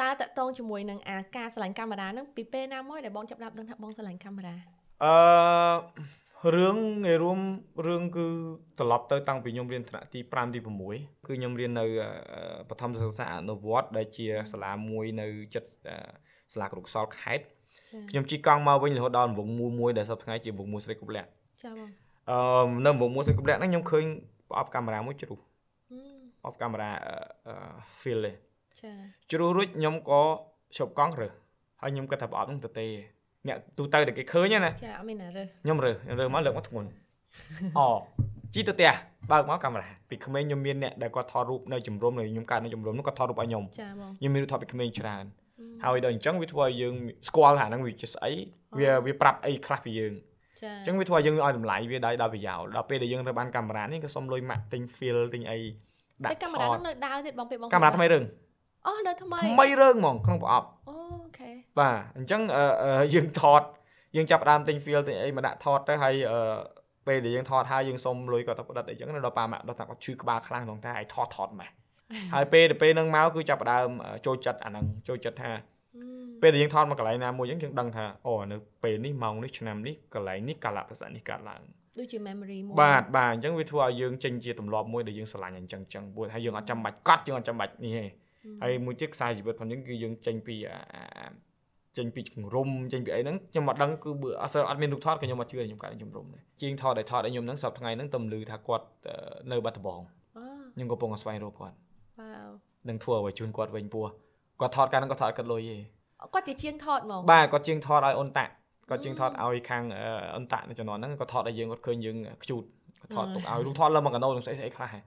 តើតកតងជាមួយនឹងអាការឆ្លាញ់កាមេរ៉ាហ្នឹងពីពេលណាមកដែលបងចាប់ដាក់ដឹងថាបងឆ្លាញ់កាមេរ៉ាអឺរឿងងាយរួមរឿងគឺត្រឡប់ទៅតាំងពីខ្ញុំរៀនថ្នាក់ទី5ទី6គឺខ្ញុំរៀននៅបឋមសិក្សាអនុវត្តដែលជាសាលាមួយនៅចិត្តសាលាគ្រូកសលខេត្តខ្ញុំជីកង់មកវិញរហូតដល់វងមួយមួយដែលសប្តាហ៍ថ្ងៃជាវងមួយស្រីគប់លាក់ចាបងអឺនៅវងមួយស្រីគប់លាក់ហ្នឹងខ្ញុំឃើញប្រអប់កាមេរ៉ាមួយជ្រុះប្រអប់កាមេរ៉ា fill ទេ ចាជ្រុះរួចខ្ញុំក៏ឈប់កង់រើសហើយខ្ញុំគិតថាប្រអប់ហ្នឹងទៅទេអ្នកទូទៅតែគេឃើញណាចាអត់មានណារើសខ្ញុំរើសរើសមកលើកមកធ្ងន់អូជីទៅផ្ទះបើកមកកាមេរ៉ាពីក្មេងខ្ញុំមានអ្នកដែលគាត់ថតរូបនៅជំរំនៅខ្ញុំកើតនៅជំរំនោះគាត់ថតរូបឲ្យខ្ញុំចាបងខ្ញុំមានរូបថតពីក្មេងច្រើនហើយដល់អញ្ចឹងវាធ្វើឲ្យយើងស្គាល់ថាហ្នឹងវាជាស្អីវាវាប្រាប់អីខ្លះពីយើងចាអញ្ចឹងវាធ្វើឲ្យយើងឲ្យតម្លៃវាដល់ដល់ប្រយោលដល់ពេលដែលយើងទៅបានកាមេរ៉ានេះក៏សុំលុយម៉ាក់ទិញ feel ទិញអីដាក់កាមេរ៉ាហ្នឹងនៅដើរទៀតបងពេលបងកាមេរ៉ាថ្មីរឿង អូនៅថ្មីថ្មីរឿងហ្មងក្នុងប្រអប់អូខេបាទអញ្ចឹងយើងថតយើងចាប់ដើមទិញ feel ទិញអីមកដាក់ថតទៅហើយពេលដែលយើងថតហើយយើងសុំលុយគាត់ទៅផ្ដិតអីចឹងដល់ប៉ាម៉ាក់ដល់ថាគាត់ឈឺក្បាលខ្លាំងក្នុងតែឲ្យថតថតម៉េះហើយពេលទៅពេលហ្នឹងមកគឺចាប់ដើមចូលចិត្តអាហ្នឹងចូលចិត្តថាពេលដែលយើងថតមកកន្លែងណាមួយយើងយើងដឹងថាអូនៅពេលនេះម៉ោងនេះឆ្នាំនេះកន្លែងនេះកាលៈភាសានេះកើតឡើងដូចជា memory មួយបាទបាទអញ្ចឹងវាធ្វើឲ្យយើងចេញជាទម្លាប់មួយដែលយើងស្រឡាញ់អញ្ចឹងអញ្ចឹងព្រោះហើយយើងអត់ចាំបាច់កត់យើងអត់ចាំបាច់នេះទេ ហើយមួយទៀតខ្សែជីវិតផងយើងគឺយើងចេញពីចេញពីជំរុំចេញពីអីហ្នឹងខ្ញុំអត់ដឹងគឺបើអត់សូវអត់មានរូបថតក៏ខ្ញុំអត់ជឿខ្ញុំកើតជំរុំដែរជាងថតដែលថតឲ្យខ្ញុំហ្នឹងសប្តាហ៍ថ្ងៃហ្នឹងទំលឺថាគាត់នៅបាត់ដំបងខ្ញុំកំពុងស្វែងរកគាត់វ៉ាវនឹងធ្វើឲ្យជូនគាត់វិញពោះគាត់ថតកាលហ្នឹងគាត់ថតគាត់លុយទេគាត់ជាជាងថតហ្មងបាទគាត់ជាងថតឲ្យអូនតាក់គាត់ជាងថតឲ្យខាងអន្តៈនៅជំនាន់ហ្នឹងគាត់ថតឲ្យយើងគាត់ឃើញយើងខ្ជូតគាត់ថតទុកឲ្យរូបថតលើមកកណូនឹងស្អីស្អីខ្លះហ៎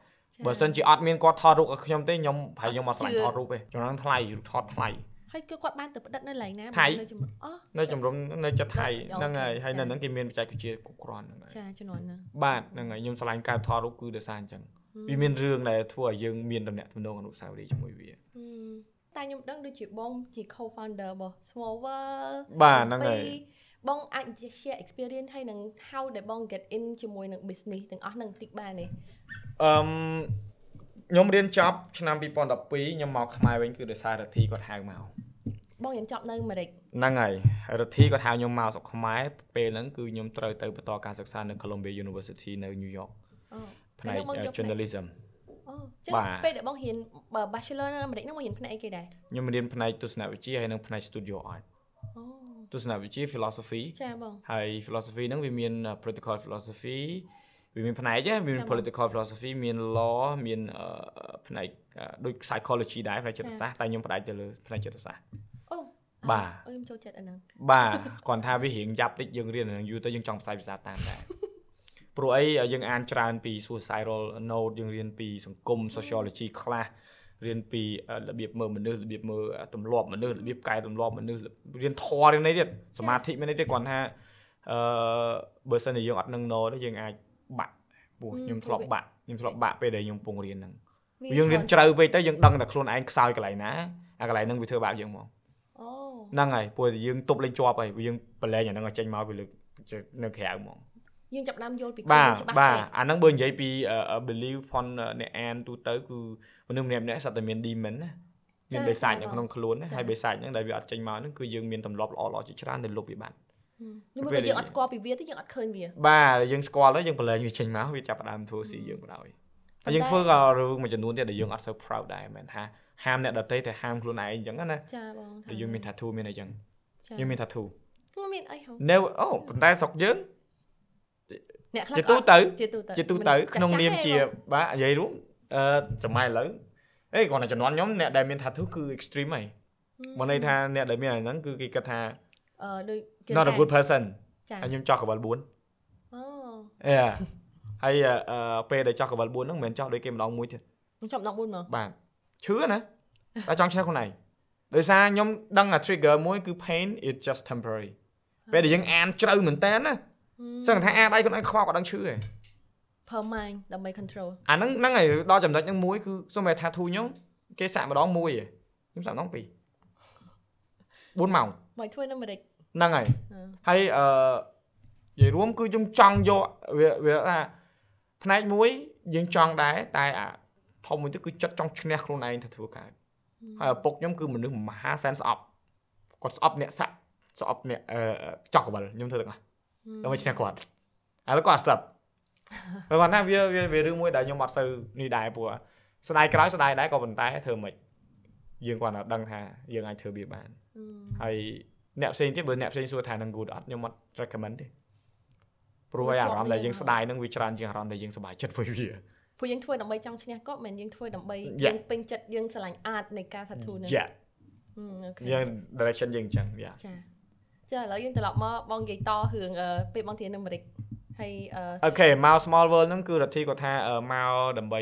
បើសិនជាអត់មានគាត់ថតរូបឲ្យខ្ញុំទេខ្ញុំប្រហែលខ្ញុំអត់ស្លាញ់ថតរូបទេជំនាន់ថ្លៃរូបថតថ្លៃហើយគឺគាត់បានទៅផ្ដិតនៅកន្លែងណានៅជំរុំអូនៅជំរុំនៅចិត្តថៃហ្នឹងហើយហើយនៅហ្នឹងគេមានបច្ចេកវិទ្យាគ្រប់គ្រាន់ហ្នឹងហើយចាជំនាន់ហ្នឹងបាទហ្នឹងហើយខ្ញុំឆ្លាញ់ការថតរូបគឺដោយសារអញ្ចឹងវាមានរឿងដែលធ្វើឲ្យយើងមានតំណែងទំនងអនុស្សាវរីយ៍ជាមួយវាតែខ្ញុំដឹងដូចជាបងជា co-founder របស់ Small World បាទហ្នឹងហើយ បងអាច share experience ហើយនឹង how ដែលបង get in ជាមួយនឹង business ទាំងអស់នឹងបន្តិចបានទេអឺខ្ញុំរៀនចប់ឆ្នាំ2012ខ្ញុំមកខ្មែរវិញគឺដោយសាររទ្ធីគាត់ហៅមកបងរៀនចប់នៅអាមេរិកហ្នឹងហើយរទ្ធីគាត់ហៅខ្ញុំមកស្រុកខ្មែរពេលហ្នឹងគឺខ្ញុំត្រូវទៅបន្តការសិក្សានៅ Columbia University នៅ New York ផ្នែក journalism អូចឹងពេលដែលបងរៀន Bachelor នៅអាមេរិកហ្នឹងបងរៀនផ្នែកអីគេដែរខ្ញុំរៀនផ្នែកទស្សនវិជ្ជាហើយនិងផ្នែក Studio Art អូ ទស្សនវិជ្ជា philosophy ចាបងហើយ philosophy ហ្នឹងវាមាន political philosophy វាមានផ្នែកវាមាន political philosophy មាន law មានផ្នែកដូច psychology ដែរផ្នែកចិត្តសាស្ត្រតែខ្ញុំផ្ដាច់ទៅលើផ្នែកចិត្តសាស្ត្រអូបាទខ្ញុំចូលចិត្តអាហ្នឹងបាទគ្រាន់ថាវារៀងយ៉ាប់តិចយើងរៀនអាហ្នឹងយូរទៅយើងចង់ផ្សាយភាសាតាមដែរព្រោះអីយើងអានច្រើនពី suicidal note យើងរៀនពីសង្គម sociology ខ្លះ រៀនពីរបៀបមើលមនុស្សរបៀបមើលទម្លាប់មនុស្សរបៀបកែទម្លាប់មនុស្សរៀនធម៌រៀននេះទៀតសមាធិមាននេះទៀតគាត់ថាអឺបើសិនជាយើងអត់នឹងណទេយើងអាចបាក់ពោះខ្ញុំធ្លាប់បាក់ខ្ញុំធ្លាប់បាក់ពេលដែលខ្ញុំពងរៀនហ្នឹងយើងរៀនជ្រៅពេកទៅយើងដឹងតែខ្លួនឯងខ្សោយកន្លែងណាអាកន្លែងហ្នឹងវាធ្វើបាបយើងហ្មងអូហ្នឹងហើយព្រោះយើងទប់លេងជាប់ហើយយើងបលែងអាហ្នឹងឲ្យចេញមកពីលើនៅក្រៅហ្មង យើងចាប់ដើមយល់ពីខ្លួនច្បាស់បាទអាហ្នឹងបើនិយាយពី belief ផនអ្នកអានទូទៅគឺមនុស្សម្នាក់ម្នាក់សត្វតែមាន demon ណាមានបិសាចនៅក្នុងខ្លួនណាហើយបិសាចហ្នឹងដែលវាអត់ចេញមកហ្នឹងគឺយើងមានទម្លាប់ល្អល្អជាច្រើនដែលលុបវាបាត់ខ្ញុំពេលយើងអត់ស្គាល់ពីវាទេយើងអត់ឃើញវាបាទយើងស្គាល់ទៅយើងប្រឡែងវាចេញមកវាចាប់ដើមធ្វើស៊ីយើងបដ ாய் ហើយយើងធ្វើក៏រឿងមួយចំនួនទៀតដែលយើងអត់សូវ proud ដែរមែនថាហាមអ្នកដទៃតែហាមខ្លួនឯងអញ្ចឹងណាចាបងតែយើងមាន tattoo មានអីចឹងយើងមាន tattoo ខ្ញុំមានអីហ៎ Never អូប៉ុន្តែស្រុកយើង អ្នកខ្លះជាទូទៅជាទូទៅជាទូទៅក្នុងនាមជាបាទនិយាយរួមអឺសម័យឥឡូវអេគាត់តែជំនាន់ខ្ញុំអ្នកដែលមាន tattoo គឺ extreme ហីមកន័យថាអ្នកដែលមានអាហ្នឹងគឺគេគិតថាអឺដូច not a good person ចាហើយខ្ញុំចោះកវល4អូអេហើយអឺពេលដែលចោះកវល4ហ្នឹងមិនមែនចោះដូចគេម្ដងមួយទៀតខ្ញុំចោះម្ដង4មកបាទឈឺណាតែចង់ឈ្នះខ្លួនឯងដោយសារខ្ញុំដឹងអា trigger មួយគឺ pain is just temporary ពេលដែលយើងអានជ្រៅមែនតើណា សឹងថាអាដៃខ្លួនឯងខ្វល់ក៏ដឹងឈឺហ៎ per mind ដើម្បី control អាហ្នឹងហ្នឹងហើយដល់ចំណុចហ្នឹងមួយគឺសុំតែ tattoo ខ្ញុំគេសាក់ម្ដងមួយហ៎ខ្ញុំសាក់ម្ដងពីរ4ម៉ោងមកធ្វើនៅអាមេរិកហ្នឹងហើយហើយអឺនិយាយរួម គឺខ្ញុំចង់យកវាវាថាផ្នែកមួយយើងចង់ដែរតែអាធំមួយទៀតគឺចិត្តចង់ឈ្នះខ្លួនឯងទៅធ្វើកើតហើយឪពុកខ្ញុំគឺមនុស្សមហាសែនស្អប់គាត់ស្អប់អ្នកសាក់ស្អប់អ្នកអឺចောက်កវលខ្ញុំធ្វើទាំងអស់ ដើម្បីឈ្នះគាត់ឥឡូវគាត់អត់ស្អប់ព្រោះគាត់ថាវាវាវារឿងមួយដែលខ្ញុំអត់សូវនេះដែរព្រោះស្ដាយក្រោយស្ដាយដែរក៏ប៉ុន្តែធ្វើមិនយើងគាត់តែដឹងថាយើងអាចធ្វើវាបានហើយអ្នកផ្សេងទៀតបើអ្នកផ្សេងសួរថានឹង good អត់ខ្ញុំអត់ recommend ទេព្រោះឲ្យអារម្មណ៍ដែលយើងស្ដាយនឹងវាច្រើនជាងអារម្មណ៍ដែលយើងសប្បាយចិត្តមួយវាព្រោះយើងធ្វើដើម្បីចង់ឈ្នះគាត់មិនយើងធ្វើដើម្បីយើងពេញចិត្តយើងស្រឡាញ់ art នៃការ tattoo ហ្នឹងយ៉ាអូខេយើង direction យើងអញ្ចឹងយ៉ាចា ចាឥឡូវយើងត្រឡប់មកបងនិយាយតរឿងពេលបងធាននៅអាមេរិកហើយអូខេមក small world ហ្នឹងគឺរដ្ឋាភិគាត់ថាមកដើម្បី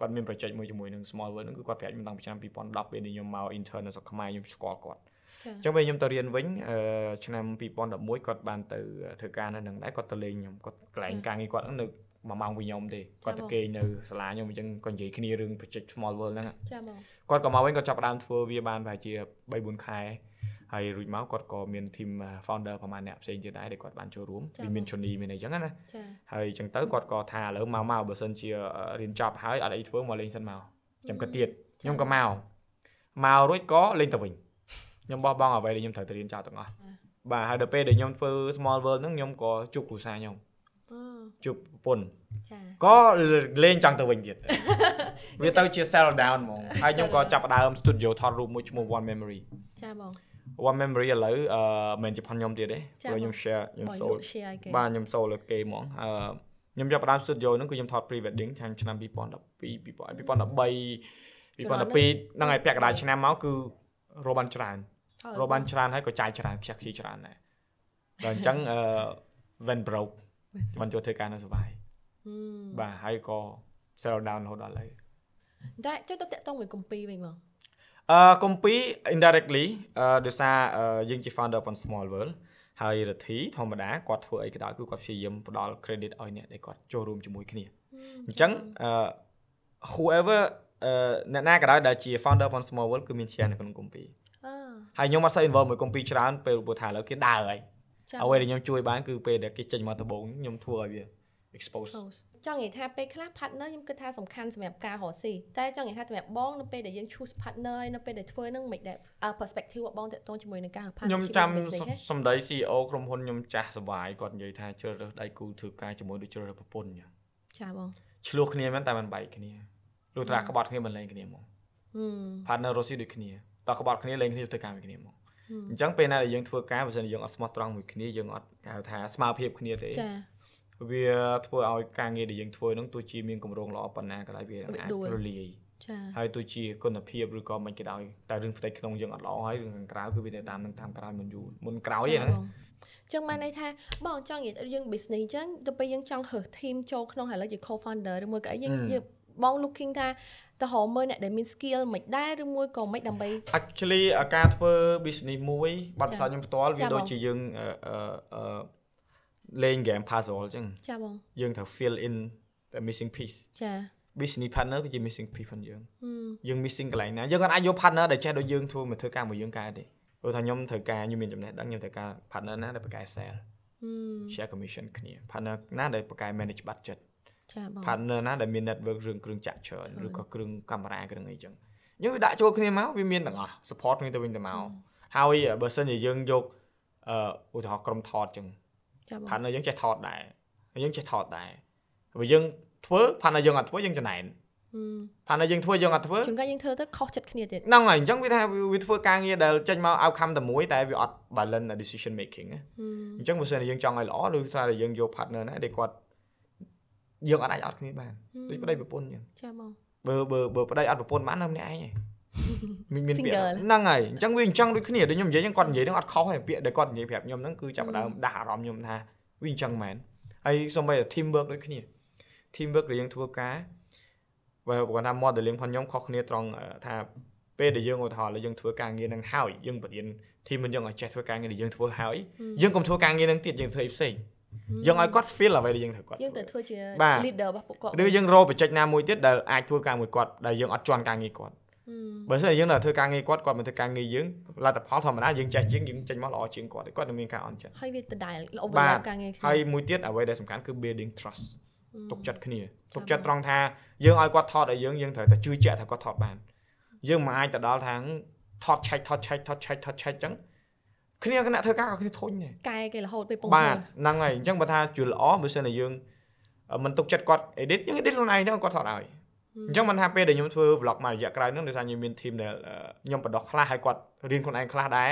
គាត់មាន project មួយជាមួយនឹង small world ហ្នឹងគឺគាត់ប្រាប់ខ្ញុំតាំងពីឆ្នាំ2010ពេលខ្ញុំមក intern នៅស្រុកខ្មែរខ្ញុំស្គាល់គាត់អញ្ចឹងពេលខ្ញុំទៅរៀនវិញឆ្នាំ2011គាត់បានទៅធ្វើការនៅនឹងដែរគាត់ទៅលេងខ្ញុំគាត់កន្លែងការងារគាត់នៅមួយម៉ោងពីខ្ញុំទេគាត់ទៅគេងនៅសាលាខ្ញុំអញ្ចឹងគាត់និយាយគ្នារឿង project small world ហ្នឹងចាបងគាត់ក៏មកវិញគាត់ចាប់ផ្ដើមធ្វើវាបានប្រហែលជា3 4ខែ ហើយរួចមកគាត់ក៏មាន team founder ប្រហែលអ្នកផ្សេងទៀតដែរដែលគាត់បានចូលរួមវាមាន Johnny មានអីចឹងណាហើយអញ្ចឹងទៅគាត់ក៏ថាឥឡូវមកមកបើសិនជារៀនចប់ហើយអត់អីធ្វើមកលេងសិនមកចាំគាត់ទៀតខ្ញុំក៏មកមករួចក៏លេងទៅវិញខ្ញុំបោះបង់អ្វីដែលខ្ញុំត្រូវទៅរៀនចោលទាំងអស់បាទហើយដល់ពេលដែលខ្ញុំធ្វើ small world ហ្នឹងខ្ញុំក៏ជួបគ្រូសាខ្ញុំជួបប្រពន្ធចាក៏លេងចង់ទៅវិញទៀតវាទៅជា sell down ហ្មងហើយខ្ញុំក៏ចាប់ដើម studio ថតរូបមួយឈ្មោះ One Memory ចាបង One Memory ឥឡូវអឺមិនជាផនខ្ញុំទៀតទេព្រោះខ្ញុំ share ខ្ញុំ soul បាទខ្ញុំ soul លើគេហ្មងអឺខ្ញុំចាប់ដើម studio ហ្នឹងគឺខ្ញុំថត pre wedding ឆ្នាំ2012 2013 2012ហ្នឹងហើយពាក់កណ្ដាលឆ្នាំមកគឺរកបានច្រើនរកបានច្រើនហើយក៏ចាយច្រើនខ្ជះខ្ជាច្រើនដែរដល់អញ្ចឹងអឺ when broke មិនចូលធ្វើការនៅសុវ័យបាទហើយក៏ sell down រហូតដល់ឥឡូវតែចុះទៅតាក់ទងមួយកំពីវិញមក អឺកំពី indirectly អឺដោយសារយើងជា founder ប៉ុន small world ហើយរដ្ឋីធម្មតាគាត់ធ្វើអីក៏ដោយគឺគាត់ព្យាយាមផ្ដល់ credit ឲ្យអ្នកដែលគាត់ចូលរួមជាមួយគ្នាអញ្ចឹងអឺ whoever អឺអ្នកណាក៏ដោយដែលជា founder ប៉ុន small world គឺមាន share នៅក្នុងកំពីហើយខ្ញុំអត់សូវ involve មួយកំពីច្រើនពេលព្រោះថាឥឡូវគេដើរហើយអ្វីដែលខ្ញុំជួយបានគឺពេលដែលគេចេញមកដំបូងខ្ញុំធ្វើឲ្យវា expose ចង់និយាយថាពេលខ្លះ partner ខ្ញុំគិតថាសំខាន់សម្រាប់ការរកស៊ីតែចង់និយាយថាសម្រាប់បងនៅពេលដែលយើង choose partner ហើយនៅពេលដែលធ្វើនឹងមិនដែល perspective របស់បងតកតងជាមួយនឹងការ partner ខ្ញុំចាំសម្ដី CEO ក្រុមហ៊ុនខ្ញុំចាស់សវាយគាត់និយាយថាជ្រើសរើសដៃគូធ្វើការជាមួយដូចជ្រើសរើសប្រពន្ធចឹងចាបងឆ្លោះគ្នាមែនតែមិនបែកគ្នាលុះត្រាក្បត់គ្នាមិនលែងគ្នាហ្មង partner រកស៊ីដូចគ្នាតើក្បត់គ្នាលែងគ្នាធ្វើការមួយគ្នាហ្មងអញ្ចឹងពេលណាដែលយើងធ្វើការបើមិនយើងអត់ស្មោះត្រង់មួយគ្នាយើងអត់គេហៅថាស្មារភាពគ្នាទេចា វាធ្វើឲ្យការងារដែលយើងធ្វើនឹងទោះជាមានកម្រងល្អប៉ុណ្ណាក៏ដោយវាអាចរលាយចាហើយទោះជាគុណភាពឬក៏មិនក៏ដោយតែរឿងផ្ទៃក្នុងយើងអត់ល្អហើយរឿងខាងក្រៅគឺវាទៅតាមនឹងតាមក្រោយមុនយូរមុនក្រោយហ្នឹងចឹងបានន័យថាបងចង់និយាយយើង business ចឹងទៅពេលយើងចង់រើស team ចូលក្នុងឥឡូវជា co-founder ឬមួយក៏អីយើងយើងបង looking ថាទៅរកមើលអ្នកដែលមាន skill មិនដែរឬមួយក៏មិនដើម្បី actually ការធ្វើ business មួយបាត់ផ្សោតខ្ញុំផ្ទាល់វាដូចជាយើងអឺ លេង game puzzle អញ្ចឹងចាបងយើងត្រូវ fill in the missing piece ចា business partner គឺជា missing piece ផងយើងយើង missing កន្លែងណាយើងគាត់អាចយក partner ដែលចេះដូចយើងធ្វើមកធ្វើការមួយយើងកើតទេព្រោះថាខ្ញុំត្រូវការខ្ញុំមានចំណេះដឹងខ្ញុំត្រូវការ partner ណាដែលបកកែ sell share commission គ្នា partner ណាដែលបកកែ manage budget ចាបង partner ណាដែលមាន network រឿងគ្រឿងចាក់ច្រើនឬក៏គ្រឿងកាមេរ៉ាគ្រឿងអីចឹងយើងវាដាក់ចូលគ្នាមកវាមានទាំងអស់ support គ្នាទៅវិញទៅមកហើយបើសិនជាយើងយកអឺឧទាហរណ៍ក្រុមថតចឹង partner យើងចេះថតដែរយើងចេះថតដែរបើយើងធ្វើ partner យើងអត់ធ្វើយើងចំណែន partner យើងធ្វើយើងអត់ធ្វើជួនកាលយើងធ្វើទៅខុសចិត្តគ្នាទៀតហ្នឹងហើយអញ្ចឹងវាថាវាធ្វើការងារដែលចេញមក outcome តែមួយតែវាអត់ balance decision making អញ្ចឹងបើសិនជាយើងចង់ឲ្យល្អឬថាយើងយក partner ណាដែលគាត់យើងអត់អាចអត់គ្នាបានដូចប្តីប្រពន្ធអញ្ចឹងចាបងបើបើបើប្តីអត់ប្រពន្ធបាននៅម្នាក់ឯង មានមានពាក្យហ្នឹងហើយអញ្ចឹងវាអញ្ចឹងដូចគ្នាដូចខ្ញុំនិយាយហ្នឹងគាត់និយាយហ្នឹងអត់ខុសទេពាក្យដែលគាត់និយាយប្រាប់ខ្ញុំហ្នឹងគឺចាប់ដើមដាស់អារម្មណ៍ខ្ញុំថាវាអញ្ចឹងមែនហើយសូម្បីតែ team work ដូចគ្នា team work ដែលយើងធ្វើការបើគាត់ថា modeling ផងខ្ញុំខុសគ្នាត្រង់ថាពេលដែលយើងឧទាហរណ៍យើងធ្វើការងារនឹងហើយយើងបរៀន team មិនយើងឲ្យចេះធ្វើការងារដែលយើងធ្វើហើយយើងកុំធ្វើការងារនឹងទៀតយើងធ្វើផ្សេងយើងឲ្យគាត់ feel អ្វីដែលយើងត្រូវគាត់យើងទៅធ្វើជា leader របស់ពួកគាត់ឬយើងរកបច្ចេកណាមួយទៀតដែលអាចធ្វើការមួយគាត់ដែលយើងអត់ជន់ការងារគាត់ បើមិនយើងនៅធ្វើការងារគាត់គាត់មិនធ្វើការងារយើងលទ្ធផលធម្មតាយើងចេះជាងយើងចេញមកល្អជាងគាត់គាត់នឹងមានការអន់ចិត្តហើយវាដដែល overlap ការងារហើយមួយទៀតអ្វីដែលសំខាន់គឺ building trust ទុកចិត្តគ្នាទុកចិត្តត្រង់ថាយើងឲ្យគាត់ថតឲ្យយើងយើងត្រូវតែជឿជាក់ថាគាត់ថតបានយើងមិនអាចទៅដល់ថាថតឆែកថតឆែកថតឆែកថតឆែកអញ្ចឹងគ្នាគណៈធ្វើការក៏គ្នាធុញដែរកែគេរហូតពេលពងបាទហ្នឹងហើយអញ្ចឹងបើថាជួយល្អបើសិនតែយើងមិនទុកចិត្តគាត់ edit យើង edit ខ្លួនឯងទៅគាត់ថតឲ្យ អញ្ចឹងមិនថាពេលដែលខ្ញុំធ្វើ vlog មួយរយៈក្រោយហ្នឹងដោយសារខ្ញុំមាន team ដែលខ្ញុំបដោះខ្លះហើយគាត់រៀនខ្លួនឯងខ្លះដែរ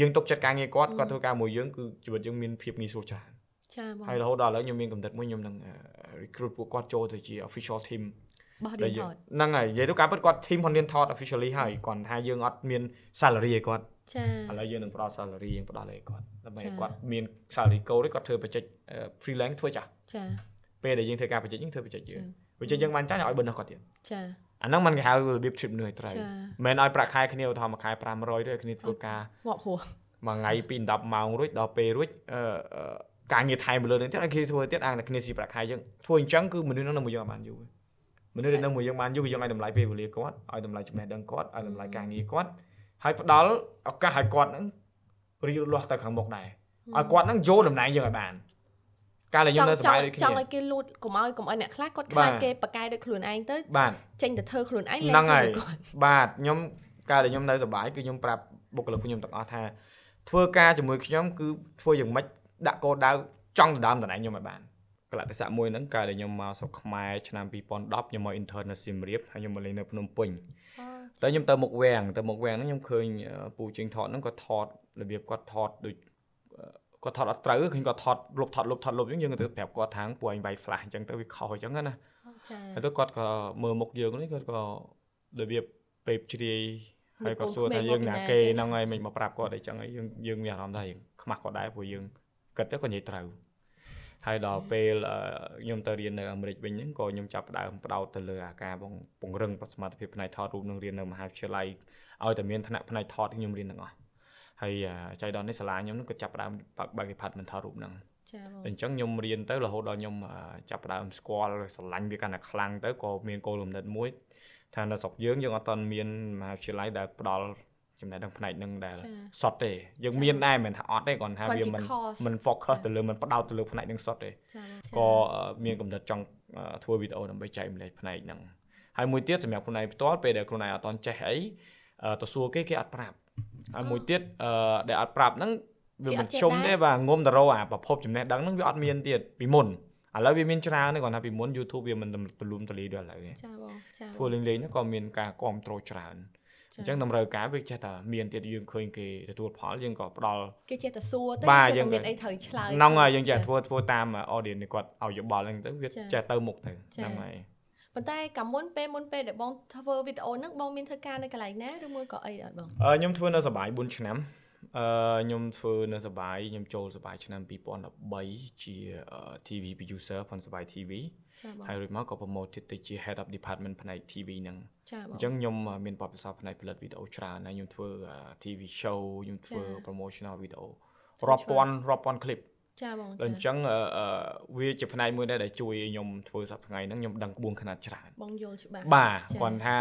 យើងទុកចិត្តការងារគាត់គាត់ធ្វើការមួយយើងគឺជីវិតយើងមានភាពងាយស្រួលច្រើនចាបងហើយរហូតដល់ឥឡូវខ្ញុំមានកំណត់មួយខ្ញុំនឹង recruit ពួកគាត់ចូលទៅជា official team បោះរៀនថតហ្នឹងហើយនិយាយទៅការពិតគាត់ team ហ៊ុនរៀនថត officially ហើយគាត់ថាយើងអត់មាន salary ឲ្យគាត់ចាឥឡូវយើងនឹងផ្ដល់ salary យើងផ្ដល់ឲ្យគាត់ដើម្បីចា៎ឲ្យគាត់មាន salary code ទេគាត់ធ្វើបច្ចេក freelance ធ្វើចាស់ចាពេលដែលយើងធ្វើការបច្ចេកយើងធ្វើបច្ចេកយើង ចា៎បច្ចេកយើងបានចាស់ឲ្យ bonus គាត់ទៀតចាអាហ្នឹងมันគេហៅរបៀប trip នឿយត្រូវចាមិនមែនឲ្យប្រាក់ខែគ្នាឧទាហរណ៍មួយខែ500ទេឲ្យគ្នាធ្វើការងាប់ហួរមួយថ្ងៃពី10ម៉ោងរួចដល់ពេលរួចអឺអឺការងារថែមលើនឹងទៀតឲ្យគ្នាធ្វើទៀតអាងតែគ្នាស៊ីប្រាក់ខែយើងធ្វើអញ្ចឹងគឺមនុស្សហ្នឹងនៅមួយយើងអត់បានយូរទេមនុស្សដែលនៅមួយយើងបានយូរគឺយើងឲ្យតម្លៃពេលវេលាគាត់ឲ្យតម្លៃចំណេះដឹងគាត់ឲ្យតម្លៃការងារគាត់ហើយផ្ដល់ឱកាសឲ្យគាត់ហ្នឹងរីកលាស់ទៅខាងមុខដែរឲ្យគាត់ហ្នឹងយកតំណែងយើងឲ្យបាន កាលដែលខ្ញុំនៅសប្បាយដូចចគ្នាង់ឲ្យគេលូតកុំឲ្យកុំឲ្យអ្នកខ្លះគាត់បាខ្លាទចគេបកកែដោយខ្លួនឯងទៅបាទចេញទៅធ្វើខ្លួនឯងហ្នឹងហើយគាត់បាទខ្ញុំកាលដែលខ្ញុំនៅសប្បាយគឺខ្ញុំប្រាប់បុគ្គលិកខ្ញុំទាំងអស់ថាធ្វើការជាមួយខ្ញុំគឺធ្វើយ៉ាងម៉េចដាក់គោលដៅចង់ដណ្ដើមតំណែងខ្ញុំឲ្យបានកលៈទេសៈមួយហ្នឹងកាលដែលខ្ញុំមកស្រុកខ្មែរឆ្នាំ2010ខ្ញុំមក intern នៅសៀមរាបហើយខ្ញុំមកលេងនៅភ្នំពេញតែខ្ញុំទៅមុខវាំងទៅមុខវាំងហ្នឹងខ្ញុំឃើញអឺពូជិញថតហ្នឹងគាត់ថតរបៀបគាត់ថតដូចអឺ គាត់ថតអត់ត្រូវឃើញគាត់ថតលុបថតលុបថតលុបអញ្ចឹងយើងទៅប្រាប់គាត់ថាងពួកឯងវាយ flash អញ្ចឹងទៅវាខុសអញ្ចឹងណាចាហើយទៅគាត់ក៏មើលមុខយើងនេះគាត់ក៏របៀបពេបជ្រាយហើយគាត់សួរថាយើងណាគេហ្នឹងហើយមិនមកប្រាប់គាត់អីចឹងហើយយើងយើងមានអារម្មណ៍ថាយើងខ្មាស់គាត់ដែរព្រោះយើងគិតទៅគាត់និយាយត្រូវហើយដល់ពេលអឺខ្ញុំទៅរៀននៅអាមេរិកវិញហ្នឹងក៏ខ្ញុំចាប់ផ្ដើមផ្ដោតទៅលើអាការបងពង្រឹងសមត្ថភាពផ្នែកថតរូបនឹងរៀននៅមហាវិទ្យាល័យឲ្យតែមានឋានៈផ្នែកថតខ្ញុំរៀនទាំងអស់ ហើយចៃដននេះសាលាខ្ញុំហ្នឹងក៏ចាប់ផ្ដើមបើកបើក department ថតរូបហ្នឹងចាបងអញ្ចឹងខ្ញុំរៀនទៅរហូតដល់ខ្ញុំអឺចាប់ផ្ដើមស្គាល់ស្រឡាញ់វាកាន់តែខ្លាំងទៅក៏មានគោលគំនិតមួយថានៅស្រុកយើងយើងអត់ទាន់មានមហាវិទ្យាល័យដែលផ្ដល់ចំណេះដឹងផ្នែកហ្នឹងដែលសុទ្ធទេយើងមានដែរមិនថាអត់ទេគ្រាន់ថាវាមិនមិន focus ទៅលើមិនផ្ដោតទៅលើផ្នែកហ្នឹងសុទ្ធទេចាបងក៏អឺមានកំណត់ចង់អឺធ្វើវីដេអូដើម្បីចែកម្លែកផ្នែកហ្នឹងហើយមួយទៀតសម្រាប់ខ្លួនឯងផ្ទាល់ពេលដែលខ្លួនឯងអត់តន់ចេះអីអឺទៅសួរគេគេអត់ប្រាប់ ហើយមួយទៀតអឺដែលអត់ប្រាប់ហ្នឹងវាមិនជុំទេបាទងុំតរោអាប្រភពចំណេះដឹងហ្នឹងវាអត់មានទៀតពីមុនឥឡូវវាមានច្រើនទេគ្រាន់ថាពីមុន YouTube វាមិនទូលំទូលាយដូចឥឡូវទេចាបងចាធ្វើលេងលេងហ្នឹងក៏មានការគ្រប់គ្រងច្រើនអញ្ចឹងតម្រូវការវាចេះតែមានទៀតយើងឃើញគេទទួលផលយើងក៏ផ្ដល់គេចេះតែសួរទៅបាទចេះយើងតែមានអីត្រូវឆ្លើយហ្នឹងហើយយើងចេះធ្វើធ្វើតាម audience នេះគាត់ឲ្យយោបល់ហ្នឹងទៅវាចា៎ចេះទៅមុខទៅចា៎ហ្នឹងហើយ ប៉ុន្តែកាលមុនពេលមុនពេលដែលបងធ្វើវីដេអូហ្នឹងបងមានធ្វើការនៅកន្លែងណាឬមួយក៏អីអត់បងអឺខ្ញុំធ្វើនៅសបាយ4ឆ្នាំអឺខ្ញុំធ្វើនៅសបាយខ្ញុំចូលសបាយឆ្នាំ2013ជា TV producer ផងសបាយ TV ចាបងហើយរួចមកក៏ promote ទៀតទៅជា head of department ផ្នែក TV ហ្នឹងចាបងអញ្ចឹងខ្ញុំអឺមានបទពិសោធន៍ផ្នែកផលិតវីដេអូច្រើនហើយខ្ញុំធ្វើអឺ TV show ខ្ញុំធ្វើចា៎ promotional video ធ្វើរាប់ច្រើនពាន់រាប់ពាន់ clip ចាបងដល់អញ្ចឹងអឺអឺវាជាផ្នែកមួយដែរដែលជួយឲ្យខ្ញុំធ្វើសប្តាហ៍ថ្ងៃហ្នឹងខ្ញុំដឹងក្បួនខ្នាតច្រើនបងយល់ច្បាស់បាទចា៎គាត់ថា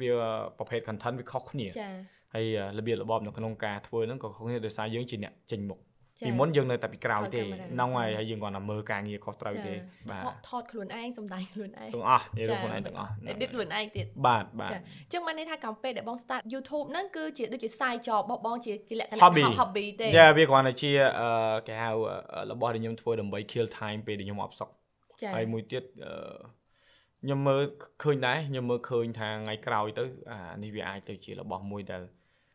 វាប្រភេទ content វាខុសគ្នាចាហើយរបៀបរបបនៅក្នុងការធ្វើហ្នឹងក៏ខុសគ្នាដោយសារយើងជាអ្នកចេញមុខចា ពីមុនយើងនៅតែពីក្រោយក្រោយទេកាមេរ៉ាហ្នឹងហើយចា៎ហើយយើងគាត់តែមើលការងារខុសត្រូវទេបាទថតថតខ្លួនឯងសំដែងខ្លួនឯងទាំងអស់និយាយទៅខ្លួនឯងទាំងអស់ហ្នឹង edit ខ្លួនឯងទៀតបាទបាទចាអញ្ចឹងបានន័យថាកំពេលដែលបង start YouTube ហ្នឹងគឺជាដូចជា side job របស់បងជាជាលក្ខណៈ Hobby hobby ទេយ៉ាវាគ្រាន់តែជាអឺគេហៅអឺរបស់ដែលខ្ញុំធ្វើដើម្បី kill time ពេលដែលខ្ញុំអបសុកចាហើយមួយទៀតអឺខ្ញុំមើលឃើញដែរខ្ញុំមើលឃើញថាថ្ងៃក្រោយទៅអានេះវាអាចទៅជារបស់មួយដែល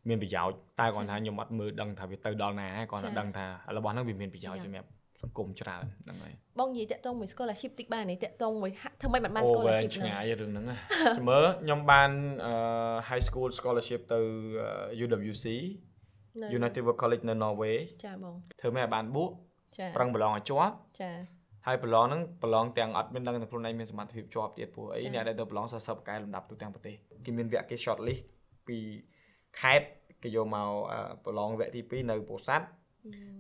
មានប្រយោជន៍តែគាត់ថាខ្ញុំអត់មើលដឹងថាវាទៅដល់ណាហើយគាត់តែដឹងថារបស់ហ្នឹងវាមានប្រយោជន៍សម្រាប់សង្គមច្រើនហ្នឹងហើយបងនិយាយតាក់ទងមួយ scholarship តិចបានទេតាក់ទងមួយហាក់ធ្វើម៉េចមិនបានអូវែ scholarship ងឆ្ហ្នឹងងាយរឿងហ្នឹងណាជំរឿខ្ញុំបានអឺ high school scholarship ទៅអឺ UWC នៅ United World College នៅ Norway ចាបងធ្វើមិនឲ្យបានបួកចាប្រឹងប្រឡងឲ្យជាប់ចាហើយប្រឡងហ្នឹងប្រឡងទាំងអត់មានដឹងថាខ្លួនឯងមានសមត្ថភាពជាប់ទៀតព្រោះអីចា៎អ្នកដែលទៅប្រឡងសរសើរប្រកែលំដាប់ទូទាំងប្រទេសគេមានវគ្គគេ short list ពី ខេត្តគេយកមកអឺប្រឡងវគ្គទី2នៅពោធិ៍សាត់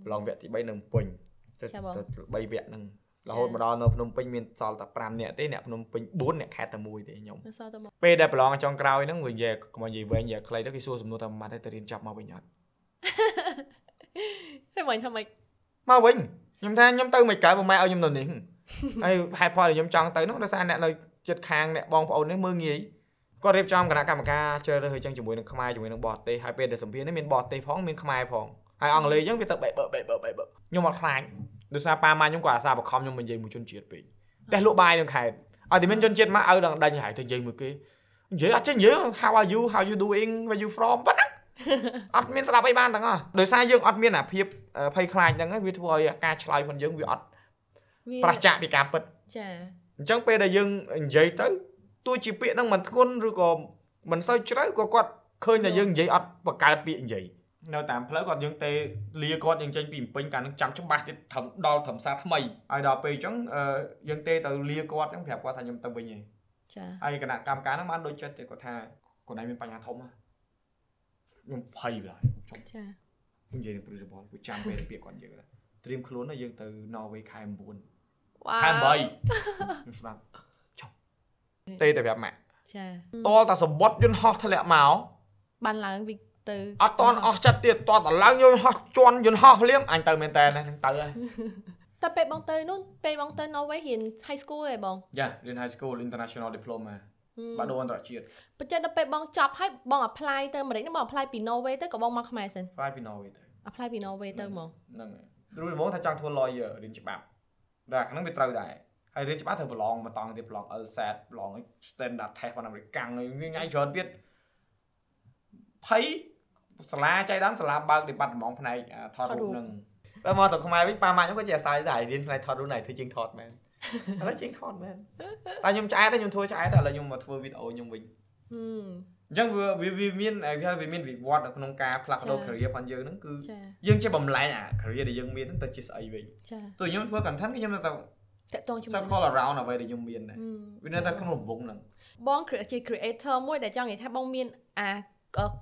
ប្រឡងវគ្គទី3នៅភ្នំពេញទៅចា៎បងទៅ3វគ្គហ្នឹងរចា៎ហូតមកដល់នៅភ្នំពេញមានសល់តែ5នាក់ទេអ្នកភ្នំពេញ4អ្នកខេត្តតែមួយទេខ្ញុំនៅសល់ទៅមកពេលដែលប្រឡងចុងក្រោយហ្នឹងវានិយាយកុំឲ្យនិយាយវែងនិយាយខ្លីទៅគេសួរសំណួរថាម៉ាត់ទៅរៀនចប់មកវិញអត់ហើយបងថាម៉េចមកវិញខ្ញុំថាខ្ញុំទៅមិនកើតប្រម៉ែឲ្យខ្ញុំនៅនេះហើយហេតុផលដែលខ្ញុំចង់ទៅហ្នឹងដោយសារអ្នកនៅចិត្តខាងអ្នកបងប្អូននេះមើងងាយ គាត់រៀបចំគណៈកម្មការជ្រើសរើសអញ្ចឹងជាមួយនឹងខ្មែរជាមួយនឹងបរទេសហើយពេលដែលសម្ភាសនេះមានបរទេសផងមានខ្មែរផងហើយអង់គ្លេសអញ្ចឹងវាទៅបែបបែបបែបបែបខ្ញុំអត់ខ្លាចដោយសារប៉ាម៉ាខ្ញុំគាត់អាសាបខំខ្ញុំនិយាយមួយជនជាតិពេកតែលក់បាយនឹងខេត្តឲ្យតែមានជនជាតិមកឲ្យដល់ដេញហើយទៅនិយាយមួយគេនិយាយអត់ចេះនិយាយ how are you how you doing where you from ប៉ុណ្ណាអត់មានស្ដាប់អីបានទាំងអស់ដោយសារយើងអត់មានអាភាពភ័យខ្លាចហ្នឹងហើយវាធ្វើឲ្យការឆ្លើយរបស់យើងវាអត់វាប្រឆាចពីការពិតចាអញ្ចឹងពេលដែលយើងនិយាយទៅ ទោះជាពាក្យហ្នឹងមិនធ្ងន់ឬក៏មិនសូវជ្រៅក៏គាត់ឃើញតែយើងនិយាយអត់បង្កើតពាក្យនិយាយនៅតាមផ្លូវគាត់យើងទេលាគាត់យើងចេញពីភ្នំពេញកាលនឹងចាំច្បាស់ទៀតត្រឹមដល់ត្រឹមសាថ្មីហើយដល់ពេលអញ្ចឹងអឺយើងទេទៅលាគាត់អញ្ចឹងប្រាប់គាត់ថាខ្ញុំទៅវិញឯងចាហើយគណៈកម្មការហ្នឹងបានដូចចិត្តទេគាត់ថាខ្លួនឯងមានបញ្ហាធំហ៎ខ្ញុំភ័យឡើយខ្ញុំចានិយាយនឹង principal ពួកចាំពេលពាក្យគាត់យើងត្រៀមខ្លួនណាយើងទៅ Norway ខែ9វ៉ាខែ8ខ្ញុំស្ដាប់ចុះ ទេតែប្រាប់ម៉ាក់ចាតលតែសម្បត្តិយន្តហោះធ្លាក់មកបានឡើងពីទៅអត់តន់អស់ចិត្តទៀតតតតែឡើងយន្តហោះជន់យន្តហោះភ្លៀងអញទៅមែនតើហ្នឹងទៅហើយតែពេលបងទៅនោះពេលបងទៅ Norway រៀន high school ឯងបងយ៉ារៀន high school international diploma ហឹមបាក់ដូរអន្តរជាតិបញ្ជាក់ដល់ពេលបងចប់ហើយបង apply ទៅអាមេរិកហ្នឹងបង apply ពី Norway ទៅក៏បងមកខ្មែរសិនផ្លាយពី Norway ទៅ apply ពី Norway ទៅហ្មងហ្នឹងហើយរួចដំបូងថាចង់ធ្វើ lawyer រៀនច្បាប់តែអាហ្នឹងវាត្រូវដែរ ហើយរៀនច្បាប់ត្រូវប្រឡងមកតង់ទៀតប្រឡង LSAT ប្រឡង standard test របស់អាមេរិកកាំងហើយវាញ៉ៃច្រើនទៀតភ័យសាលាចៃដន្យសាលាបើក department ផ្នែកអាថតរូបហ្នឹងដល់មកស្រុកខ្មែរវិញប៉ាម៉ាក់ខ្ញុំក៏ជាអាស្រ័យដែររៀនផ្នែកថតរូបណៃធ្វើជាងថតមែនឥឡូវជាងថតមែនតែខ្ញុំឆ្អែតដែរខ្ញុំធ្វើឆ្អែតតែឥឡូវខ្ញុំមកធ្វើវីដេអូខ្ញុំវិញហឹមអញ្ចឹងវាវាវាមានគេហៅវាមានវិវត្តនៅក្នុងការផ្លាស់ប្ដូរចា career របស់យើងហ្នឹងគឺចាយើងចេះបំលែងអា career ដែលយើងមានហ្នឹងទៅជាស្អីវិញចាទោះខ្ញុំធ្វើ content គឺខ្ញុំនៅតែ តកតងជាមួយ circle around អ្វីដែលខ្ញុំមានដែរហឹមវានៅតែក្នុងរង្វង់ហ្នឹងបង cre- ជា creator មួយដែលចង់និយាយថាបងមានអា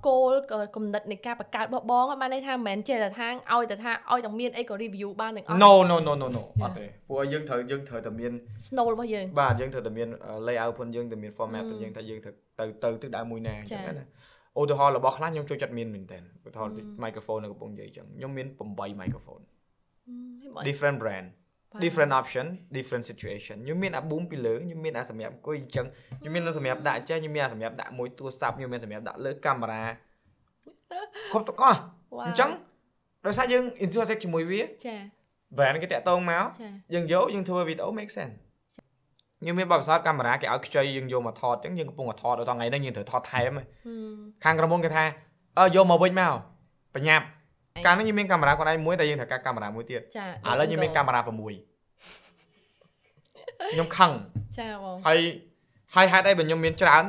គោលគំនិតនៃការបង្កើតរបស់បងបានន័យថាមិនមែនចេះតែថាឲ្យតែថាឲ្យតែមានអីក៏ review បានទាំងអស់ No no no no no យ៉ាអត់ទេព្រោះយើងត្រូវយើងត្រូវតែមាន snow របស់យើងបាទយើងត្រូវតែមាន layout ផងយើងតែមាន format ហឹមផងយើងថាយើងត្រូវទៅទៅទិសដៅមួយណាអញ្ចឹងចា៎ណាឧទាហរណ៍របស់ខ្លះខ្ញុំចូលចិត្តមានមែនតើឧទាហរណ៍ហឹម microphone នៅកំពង់និយាយអញ្ចឹងខ្ញុំមាន8 microphone ហឹមហើយបង different brand បាទ different option different situation ខ្ញុំមានអា boom ពីលើខ្ញុំមានអាសម្រាប់អង្គុយអញ្ចឹងខ្ញុំមានអាសម្រាប់ដាក់ចេះខ្ញុំមានអាសម្រាប់ដាក់មួយទូរស័ព្ទខ្ញុំមានសម្រាប់ដាក់លើកាមេរ៉ាគ្រប់ទាំងអស់វ៉ាអញ្ចឹងដោយសារយើង interact ជាមួយវាចា brand គេតាក់ទងមកចាយើងយកយើងធ្វើវីដេអូ make sense យើងមានបទពិសោធន៍កាមេរ៉ាគេឲ្យខ្ចីយើងយកមកថតអញ្ចឹងយើងកំពុងតែថតដល់ថ្ងៃហ្នឹងយើងត្រូវថតថែមហើយហឹមខាងក្រុមហ៊ុនគេថាអើយកមកវិញមកបញ្ញាប់ កាលហ្នឹងយើងមានកាមេរ៉ាគាត់ឯងមួយតែយើងត្រូវការកាមេរ៉ាមួយទៀតចាឥឡូវយើងមានកាមេរ៉ា6ខ្ញុំខឹងចាបងហើយហើយហេតុអីបើខ្ញុំមានច្រើន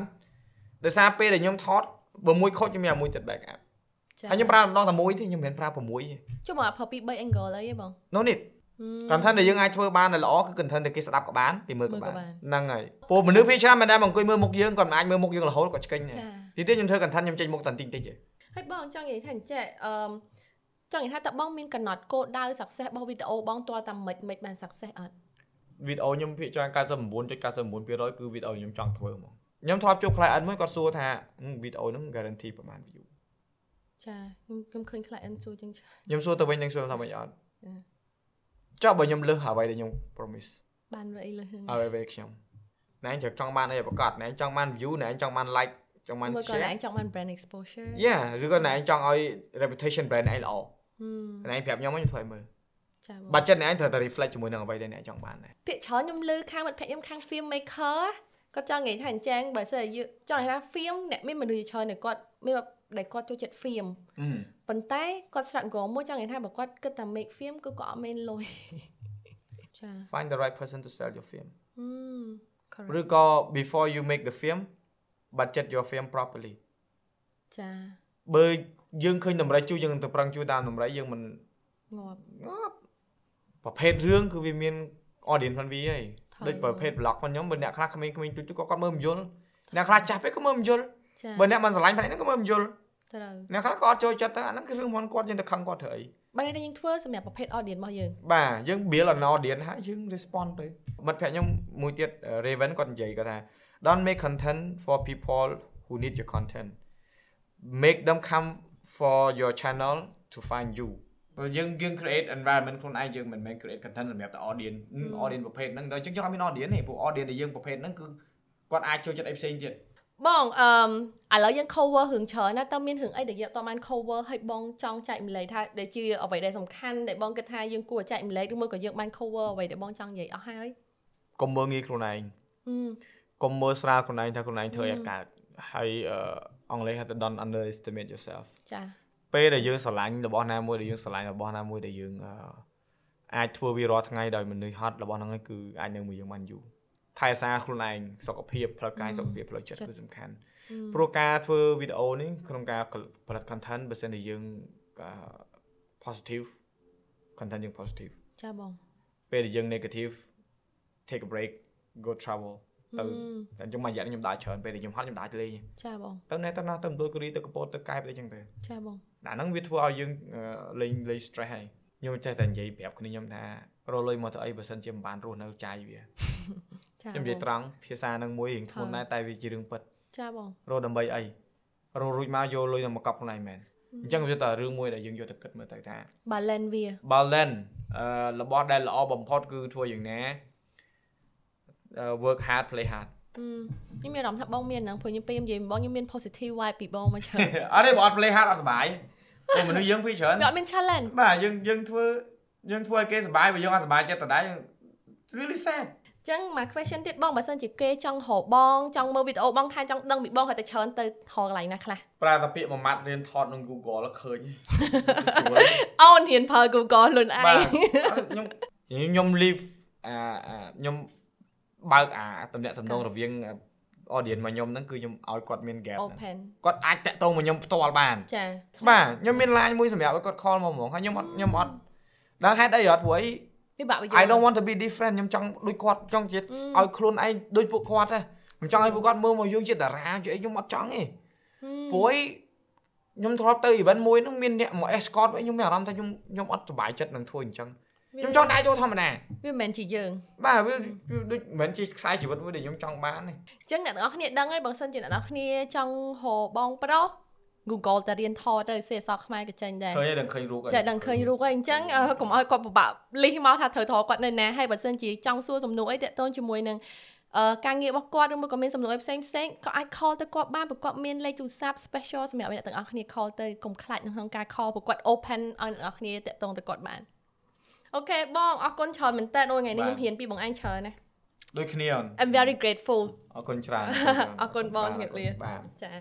ដោយសារពេលដែលខ្ញុំថតបើមួយខូចខ្ញុំមានអាមួយទៀត backup ចាហើយខ្ញុំប្រើម្ដងតែមួយទេខ្ញុំមិនមែនប្រើ6ទេចុះមកប្រើពី3 angle អីហ៎បង no need ហឹម content ដែលយើងអាចធ្វើបានដែលល្អគឺ content ដែលគេស្ដាប់ក៏បានគេមើលក៏មើលក៏បានបានហ្នឹងហើយពួកមនុស្សភាគច្រើនមិនដែលមកអង្គុយមើលមុខយើងគាត់មិនអាចមើលមុខយើងរហូតគាត់ឆ្កេញទេចាទីទៀតខ្ញុំធ្វើ content ខ្ញុំចេញមុខតែបន្តិចតិចទេហើយបងចង់និយាយថាអញ្ចេះអឺ ចង់និយាយថាតើបងមានកំណត់គោលដៅ success របស់វីដេអូបងតើតាមិនមិនបាន success អត់វីដេអូខ្ញុំភាគច្រើន99.99%គឺវីដេអូខ្ញុំចង់ធ្វើហ្មងខ្ញុំធ្លាប់ជួប client មួយគាត់សួរថាហឹមវីដេអូហ្នឹង guarantee ប្រហែល view ចាខ្ញុំខ្ញុំឃើញ client សួរចឹងច្រើនខ្ញុំសួរទៅវិញនឹងសួរថាមិនអត់អឺចុះបើខ្ញុំលើសអ្វីដែលខ្ញុំ promise បានវាអីលើហ្នឹងឲ្យវិញខ្ញុំណែឯងចង់បានអីប្រកាសណែឯងចង់បាន view ណែឯងចង់បាន like ចង់បានមើលក៏ share ឯងចង់បាន brand exposure yeah ឬក៏ណែឯងចង់ឲ្យ reputation brand ឯងល្អហឹម ណែឯងប្រាប់ខ្ញុំមកខ្ញុំធ្វើឲ្យមើលចាបងបាត់ចិត្តណែឯងត្រូវតែ reflect ជាមួយនឹងអ្វីដែលអ្នកចង់បានដែរភាគច្រើនខ្ញុំលើខាងមិត្តភក្តិខ្ញុំខាង film maker គាត់ចង់និយាយថាអញ្ចឹងបើសិនជាយើងចង់និយាយថា film អ្នកមានមនុស្សជាច្រើនដែលគាត់មានដែលគាត់ចូលចិត្ត film ប៉ុន្តែគាត់ struggle មួយចង់និយាយថាបើគាត់គិតតែ make film គឺគាត់អត់មានលុយចា find the right person to sell your film ហឹម correct ឬក៏ before you make the film budget your film properly ចា បើយើងឃើញតម្រៃជួយយើងទៅប្រឹងជួយតាមតម្រៃយើងមិនងាប់ងាប់ប្រភេទរឿងគឺវាមាន audience ផងវាហីត្រូវដូចប្រភេទ vlog ផងខ្ញុំបើអ្នកខ្លះក្មេងៗទូចៗក៏គាត់មើលមិនយល់អ្នកខ្លះចាស់ពេកក៏មើលមិនយល់ចាបើអ្នកមិនស្រឡាញ់ផ្នែកហ្នឹងក៏មើលមិនយល់ត្រូវអ្នកខ្លះក៏អត់ចូលចិត្តទៅអាហ្នឹងគឺរឿងរបស់គាត់យើងទៅខឹងគាត់ធ្វើអីបើនេះយើងធ្វើសម្រាប់ប្រភេទ audience របស់យើងបាទយើង build an audience ហើយយើង respond ទៅមិត្តភក្តិខ្ញុំមួយទៀត Raven គាត់និយាយគាត់ថា don't make content for people who need your content make them come for your channel to find you ព្រោះយើងយើង create environment ខ្លួនឯងយើងមិនមែន create content សម្រាប់តែ audience ហឹម audience ប្រភេទហ្នឹងដល់អញ្ចឹងយើងអត់មាន audience ទេព្រោះ audience ដែលយើងប្រភេទហ្នឹងគឺគាត់អាចចូលចិត្តអីផ្សេងទៀតបងអឺឥឡូវយើង cover រឿងច្រើនណាតើមានរឿងអីដែលយើងអត់បាន cover ឲ្យបងចង់ចែកម្លែកថាដែលជាអ្វីដែលសំខាន់ដែលបងគិតថាយើងគួរចែកម្លែកឬមួយក៏យើងបាន cover អ្វីដែលបងចង់និយាយអស់ហើយកុំមើលងាយខ្លួនឯងកុំមើលស្រាលខ្លួនឯងថាខ្លួនឯងធ្វើឲ្យកើត ហើយអង់គ្លេសហៅថា don't underestimate yourself ចាពេលដែលយើងស្រឡាញ់របស់ណាមួយដែលយើងស្រឡាញ់របស់ណាមួយដែលយើងអាចធ្វើវារាល់ថ្ងៃដោយមនុស្សហត់របស់ហ្នឹងគឺអាចនៅមួយយើងបានយូរថែសារខ្លួនឯងសុខភាពផ្លូវកាយសុខភាពផ្លូវចិត្តគឺសំខាន់ព្រោះការធ្វើវីដេអូនេះក្នុងការផលិត content បើសិនជាយើង positive content យើង positive ចាបងពេលដែលយើង negative take a break go travel ទៅតែខ្ញុំមួយរយៈខ្ញុំដើរច្រើនពេលដែលខ្ញុំហត់ខ្ញុំដើរទៅលេងចាបងទៅណែទៅណាទៅមណ្ឌលគិរីទៅកពតទៅកែបអីចឹងទៅចាបងអាហ្នឹងវាធ្វើឲ្យយើងលេងលេង stress ហើយខ្ញុំចេះតែនិយាយប្រាប់គ្នាខ្ញុំថារលុយមកទៅអីបើសិនជាមិនបានរស់នៅចាយវាខ្ញុំនិយាយត្រង់ភាសានឹងមួយរៀងធ្ងន់ដែរតែវាជារឿងពិតចាបងរស់ដើម្បីអីរស់រួចមកយកលុយទៅមកកប់ខ្លួនឯងមែនអញ្ចឹងវាតែរឿងមួយដែលយើងយកទៅគិតមើលទៅថា balance វា balance អឺរបស់ដែលល្អបំផុតគឺធ្វើយ៉ាងណា work hard play hard ខ្ញុំមានអារម្មណ៍ថាបងមានហ្នឹងព្រោះខ្ញុំពេលនិយាយបងខ្ញុំមាន positive vibe ពីបងមកច្រើនអត់ទេបងអត់ play hard អត់សុបាយព្រោះមនុស្សយើងពីច្រើនអត់មាន challenge បាទយើងយើងធ្វើយើងធ្វើឲ្យគេសុបាយបើយើងអត់សុបាយចិត្តតដែរ really sad ចឹងមក question ទៀតបងបើសិនជាគេចង់រកបងចង់មើលវីដេអូបងថាចង់ដឹងពីបងហើយតែច្រើនទៅថតកន្លែងណាខ្លះប្រើតែពាក្យមួយម៉ាត់រៀនថតក្នុង Google ឃើញអូនរៀនប្រើ Google លុនឯងខ្ញុំខ្ញុំ live អាខ្ញុំ បើកអាតំណាក់តំណងរវាង audience មកខ្ញុំហ្នឹងគឺខ្ញុំឲ្យគាត់មាន gap គាត់អាចតាក់ទងមកខ្ញុំផ្ទាល់បានចាបាទខ្ញុំមាន line មួយសម្រាប់ឲ្យគាត់ call មកហ្មងហើយខ្ញុំអត់ខ្ញុំអត់ដល់ហេតុអីអត់ព្រោះអីពិបាក I don't want to be different ខ្ញុំចង់ដូចគាត់ចង់ជាឲ្យខ្លួនឯងដូចពួកគាត់ទេខ្ញុំចង់ឲ្យពួកគាត់មើលមកយើងជាតារាជាអីខ្ញុំអត់ចង់ទេព្រោះខ្ញុំធ្លាប់ទៅ event មួយហ្នឹងមានអ្នកមក escort ខ្ញុំមានអារម្មណ៍ថាខ្ញុំខ្ញុំអត់សុបាយចិត្តនឹងធ្វើអញ្ចឹង ខ្ញុំចង់ដាក់ចូលធម្មតាវាមិនមែនជាយើងបាទវាដូចមិនមែនជាខ្សែជីវិតមួយដែលខ្ញុំចង់បានទេអញ្ចឹងអ្នកទាំងអស់គ្នាដឹងហើយបើសិនជាអ្នកទាំងអស់គ្នាចង់ហៅបងប្រុស Google តែរៀនថតទៅសេអសខ្មែរក៏ចេញដែរឃើញដឹងឃើញរូបចាដឹងឃើញរូបហើយអញ្ចឹងកុំឲ្យគាត់ពិបាកលិះមកថាត្រូវថតគាត់នៅណាហើយបើសិនជាចង់សួរសំណួរអីតាក់ទងជាមួយនឹងអឺការងាររបស់គាត់ឬមួយក៏មានសំណួរផ្សេងផ្សេងក៏អាច call ទៅគាត់បានព្រោះគាត់មានលេខទូរស័ព្ទ special សម្រាប់អ្នកទាំងអស់គ្នា call ទៅកុំខ្លាចនៅក្នុងការ call ព្រោះគាត់ open ឲ្យអ្នកទាំងអស់គ្នាតាក់ទងទៅគាត់បាន អូខេបងអរគុណច្រើនមែនតើអូថ្ងៃនេះខ្ញុំរៀនពីបងឯងច្រើនណាដូចគ្នា I'm very grateful អរគុណច្រើនអរគុណបងជំរាបលាចា